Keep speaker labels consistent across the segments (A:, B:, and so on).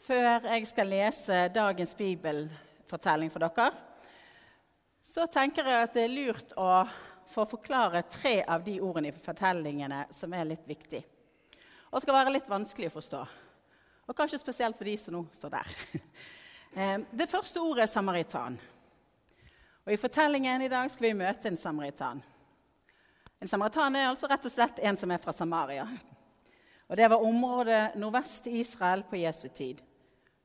A: Før jeg skal lese dagens bibelfortelling for dere, så tenker jeg at det er lurt å få forklare tre av de ordene i fortellingene som er litt viktige. Og skal være litt vanskelig å forstå. Og kanskje spesielt for de som nå står der. Eh, det første ordet er samaritan. Og I fortellingen i dag skal vi møte en samaritan. En samaritan er altså rett og slett en som er fra Samaria. Og Det var området nordvest i Israel på Jesu tid,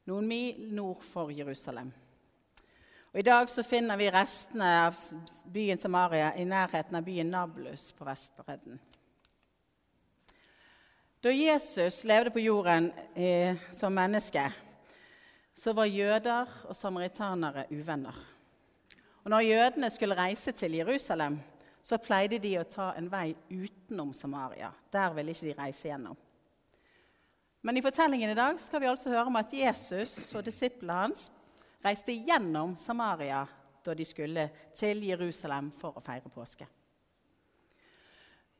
A: noen mil nord for Jerusalem. Og I dag så finner vi restene av byen Samaria i nærheten av byen Nablus på Vestbredden. Da Jesus levde på jorden eh, som menneske, så var jøder og samaritanere uvenner. Og når jødene skulle reise til Jerusalem, så pleide de å ta en vei utenom Samaria. Der ville ikke de reise gjennom. Men i fortellingen i dag skal vi altså høre om at Jesus og disiplene hans reiste gjennom Samaria da de skulle til Jerusalem for å feire påske.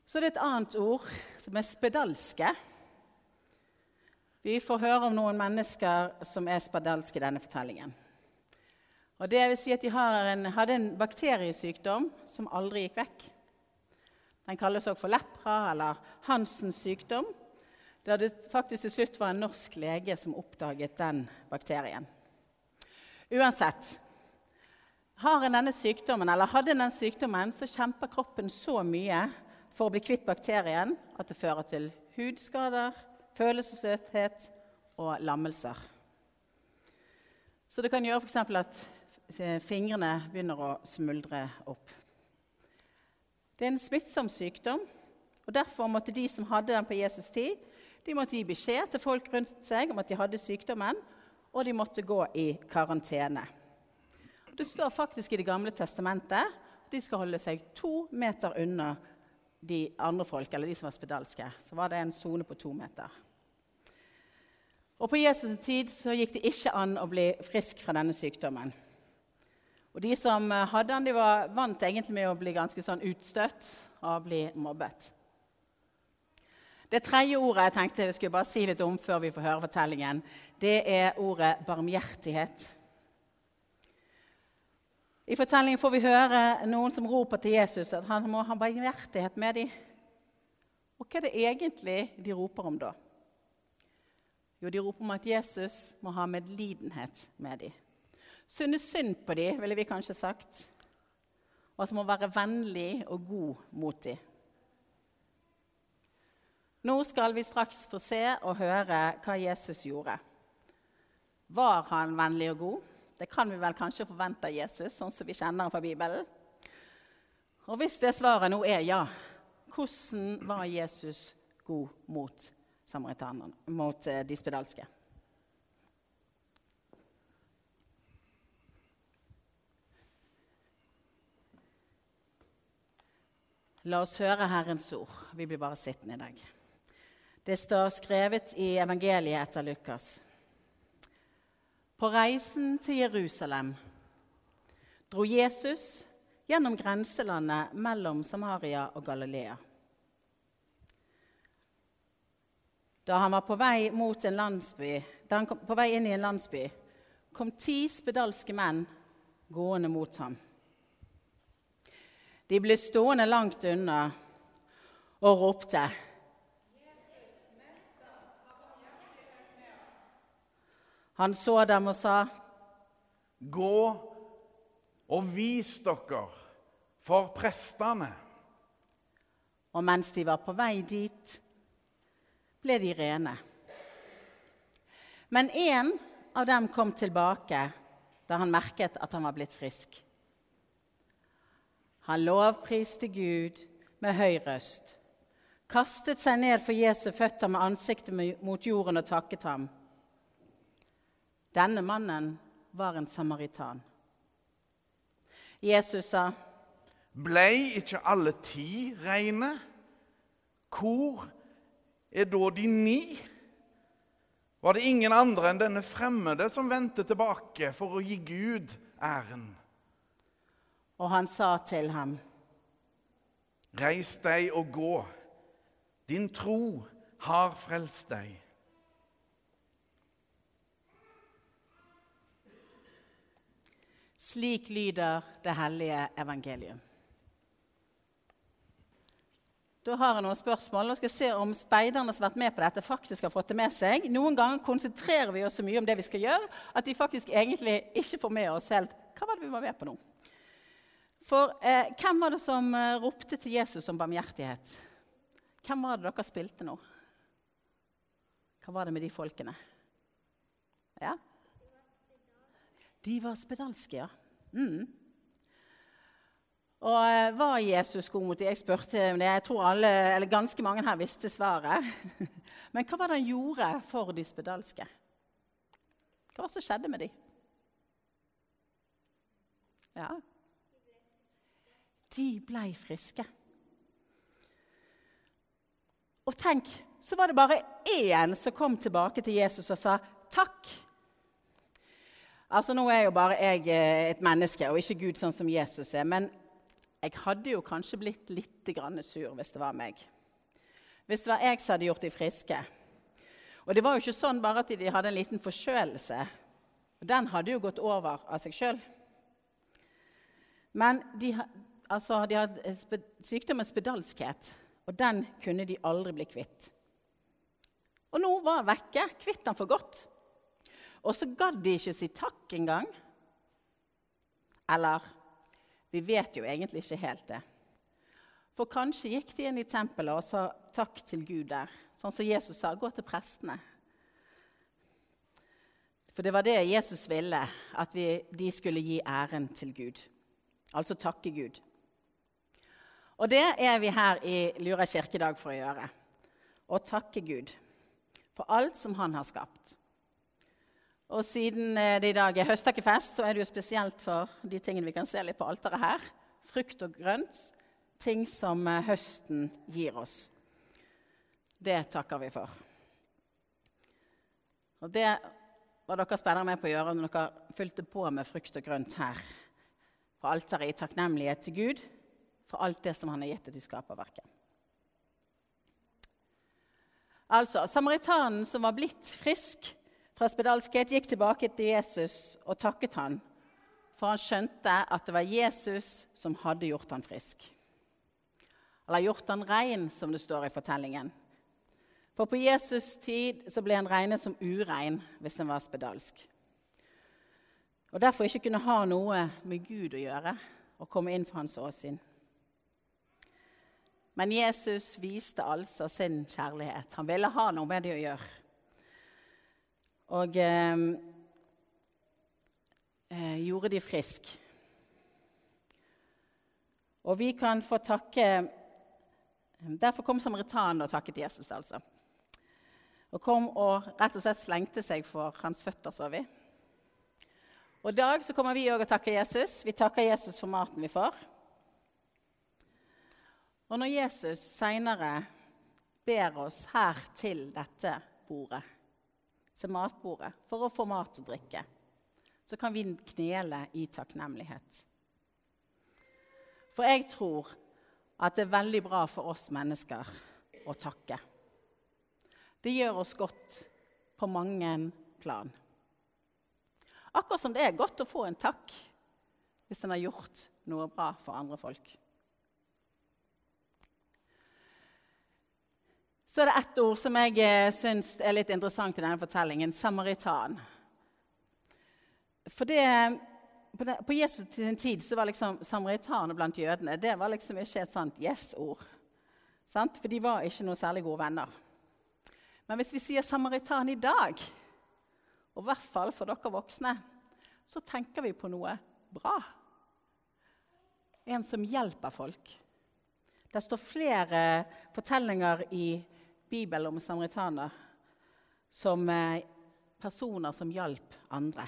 A: Så det er et annet ord som er spedalske. Vi får høre om noen mennesker som er spedalske i denne fortellingen. Og det vil si at De en, hadde en bakteriesykdom som aldri gikk vekk. Den kalles også for lepra eller Hansens sykdom. Der det faktisk til slutt var en norsk lege som oppdaget den bakterien. Uansett har en denne sykdommen, eller hadde en den sykdommen, så kjemper kroppen så mye for å bli kvitt bakterien at det fører til hudskader, følelsesløshet og lammelser. Så det kan gjøre f.eks. at fingrene begynner å smuldre opp. Det er en smittsom sykdom, og derfor måtte de som hadde den på Jesus' tid, de måtte gi beskjed til folk rundt seg om at de hadde sykdommen, og de måtte gå i karantene. Det står faktisk i Det gamle testamentet at de skal holde seg to meter unna de andre folk, eller de som var spedalske. Så var det en sone på to meter. Og På Jesus' tid så gikk det ikke an å bli frisk fra denne sykdommen. Og De som hadde den, de var vant egentlig med å bli ganske sånn utstøtt og bli mobbet. Det tredje ordet jeg tenkte jeg skulle bare si litt om før vi får høre fortellingen, det er ordet barmhjertighet. I fortellingen får vi høre noen som roper til Jesus at han må ha barmhjertighet med dem. Og hva er det egentlig de roper om da? Jo, de roper om at Jesus må ha medlidenhet med dem. Synes synd på dem, ville vi kanskje sagt. Og at han må være vennlig og god mot dem. Nå skal vi straks få se og høre hva Jesus gjorde. Var han vennlig og god? Det kan vi vel kanskje forvente av Jesus, sånn som vi kjenner fra Bibelen. Og hvis det svaret nå er ja, hvordan var Jesus god mot mot eh, de spedalske. La oss høre Herrens ord. Vi blir bare sittende i dag. Det står skrevet i evangeliet etter Lukas. På reisen til Jerusalem dro Jesus gjennom grenselandet mellom Samaria og Galilea. Da han var på vei, landsby, han kom på vei inn i en landsby, kom ti spedalske menn gående mot ham. De ble stående langt unna og ropte. Han så dem og sa,
B: 'Gå og vis dere for prestene.'
A: Og mens de var på vei dit, ble de rene. Men én av dem kom tilbake da han merket at han var blitt frisk. Han lovpriste Gud med høy røst, kastet seg ned for Jesu føtter med ansiktet mot jorden og takket ham. Denne mannen var en samaritan. Jesus sa,
B: Blei ikke alle ti reine? Hvor er da de ni? Var det ingen andre enn denne fremmede som vendte tilbake for å gi Gud æren?
A: Og han sa til ham,
B: Reis deg og gå. Din tro har frelst deg.
A: Slik lyder det hellige evangelium. Da har jeg noen spørsmål. Nå skal jeg se om speiderne som har vært med på dette, faktisk har fått det med seg. Noen ganger konsentrerer vi oss så mye om det vi skal gjøre, at vi faktisk egentlig ikke får med oss helt hva var det vi var med på nå. For eh, hvem var det som eh, ropte til Jesus om barmhjertighet? Hvem var det dere spilte nå? Hva var det med de folkene? Ja? De var spedalske, ja. Mm. Og eh, var Jesus god mot dem? Jeg spurte om det. Jeg tror alle, eller ganske mange her visste svaret. Men hva var det han gjorde for de spedalske? Hva var det som skjedde med dem? Ja. De ble friske. Og tenk, så var det bare én som kom tilbake til Jesus og sa takk. Altså, Nå er jo bare jeg eh, et menneske og ikke Gud sånn som Jesus er. Men jeg hadde jo kanskje blitt litt sur hvis det var meg. Hvis det var jeg som hadde gjort de friske. Og det var jo ikke sånn bare at de hadde en liten forkjølelse. Den hadde jo gått over av seg sjøl. Men de, altså, de hadde sykdommen spedalskhet, og den kunne de aldri bli kvitt. Og nå var han vekke, kvitt den for godt. Og så gadd de ikke si takk engang. Eller vi vet jo egentlig ikke helt det. For kanskje gikk de inn i tempelet og sa takk til Gud der. Sånn som Jesus sa, gå til prestene. For det var det Jesus ville, at vi, de skulle gi æren til Gud. Altså takke Gud. Og det er vi her i Lura kirkedag for å gjøre. Å takke Gud for alt som han har skapt. Og siden eh, det i dag er høsttakkefest, så er det jo spesielt for de tingene vi kan se litt på alteret her. Frukt og grønt. Ting som eh, høsten gir oss. Det takker vi for. Og det var dere spennende med på å gjøre når dere fylte på med frukt og grønt her på alteret i takknemlighet til Gud for alt det som han har gitt til skaperverket. Altså, Samaritanen som var blitt frisk, fra spedalskhet gikk tilbake til Jesus og takket han, for han skjønte at det var Jesus som hadde gjort han frisk. Eller gjort han rein, som det står i fortellingen. For på Jesus' tid så ble han regnet som urein hvis han var spedalsk. Og derfor ikke kunne ha noe med Gud å gjøre og komme inn for hans åsyn. Men Jesus viste altså sin kjærlighet. Han ville ha noe med det å gjøre. Og eh, eh, gjorde de friske. Og vi kan få takke Derfor kom samaritanen og takket Jesus, altså. Og kom og rett og slett slengte seg for hans føtter, så vi. Og I dag så kommer vi òg og takker Jesus. Vi takker Jesus for maten vi får. Og når Jesus seinere ber oss her til dette bordet til matbordet for å få mat og drikke, så kan vi knele i takknemlighet. For jeg tror at det er veldig bra for oss mennesker å takke. Det gjør oss godt på mange plan. Akkurat som det er godt å få en takk hvis en har gjort noe bra for andre folk. Så er det ett ord som jeg eh, syns er litt interessant i denne fortellingen samaritan. For det, på, det, på Jesu tid så var liksom samaritaner blant jødene det var liksom ikke et sånt yes-ord. For de var ikke noe særlig gode venner. Men hvis vi sier samaritan i dag, og i hvert fall for dere voksne, så tenker vi på noe bra. En som hjelper folk. Det står flere fortellinger i Bibelen om samaritaner som eh, personer som hjalp andre.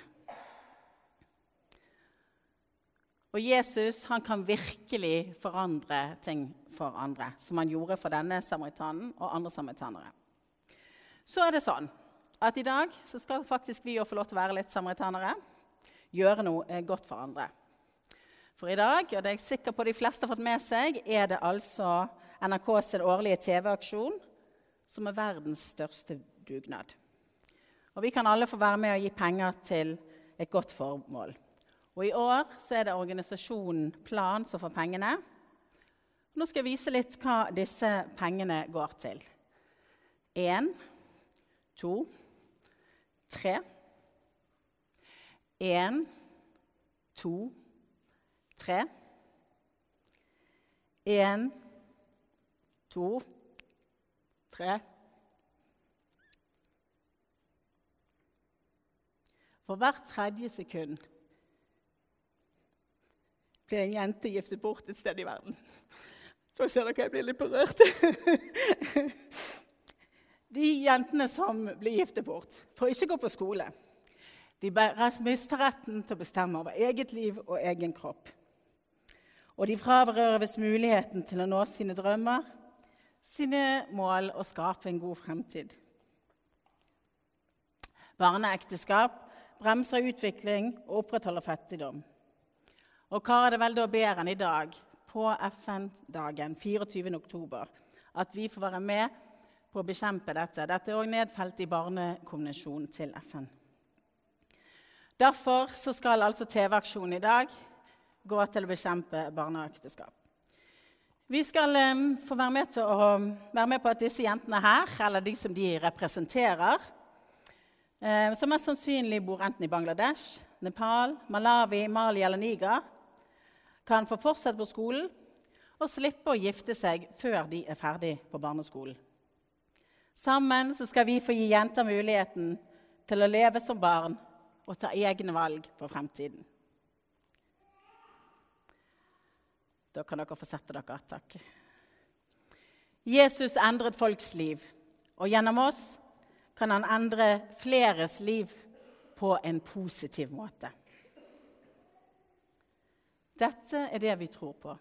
A: Og Jesus han kan virkelig forandre ting for andre, som han gjorde for denne samaritanen og andre samaritanere. Så er det sånn at i dag så skal faktisk vi få lov til å være litt samaritanere. Gjøre noe eh, godt for andre. For i dag, og det er jeg sikker på de fleste har fått med seg, er det altså NRKs årlige TV-aksjon som er verdens største dugnad. Og Vi kan alle få være med og gi penger til et godt formål. Og I år er det organisasjonen Plan som får pengene. Nå skal jeg vise litt hva disse pengene går til. Én, to, tre. Én, to, tre. Én, to, tre. For hvert tredje sekund blir en jente giftet bort et sted i verden. Så ser dere jeg blir litt berørt. De jentene som blir giftet bort, får ikke gå på skole. De mister retten til å bestemme over eget liv og egen kropp. Og de fraberøves muligheten til å nå sine drømmer, sine mål og skape en god fremtid. Barneekteskap bremser utvikling og opprettholder fattigdom. Og hva er det vel da bedre enn i dag, på FN-dagen 24. oktober, at vi får være med på å bekjempe dette? Dette er også nedfelt i Barnekonvensjonen til FN. Derfor skal altså TV-aksjonen i dag gå til å bekjempe barneekteskap. Vi skal få være med, være med, på at disse jentene her, eller de som de representerer, eh, som mest sannsynlig bor enten i Bangladesh, Nepal, Malawi, Mali eller Niger, kan få fortsette på skolen og slippe å gifte seg før de er ferdig på barneskolen. Sammen skal vi få gi jenter muligheten til å leve som barn og ta egne valg for fremtiden. Da kan dere få sette dere. Takk. Jesus endret folks liv, og gjennom oss kan han endre fleres liv på en positiv måte. Dette er det vi tror på.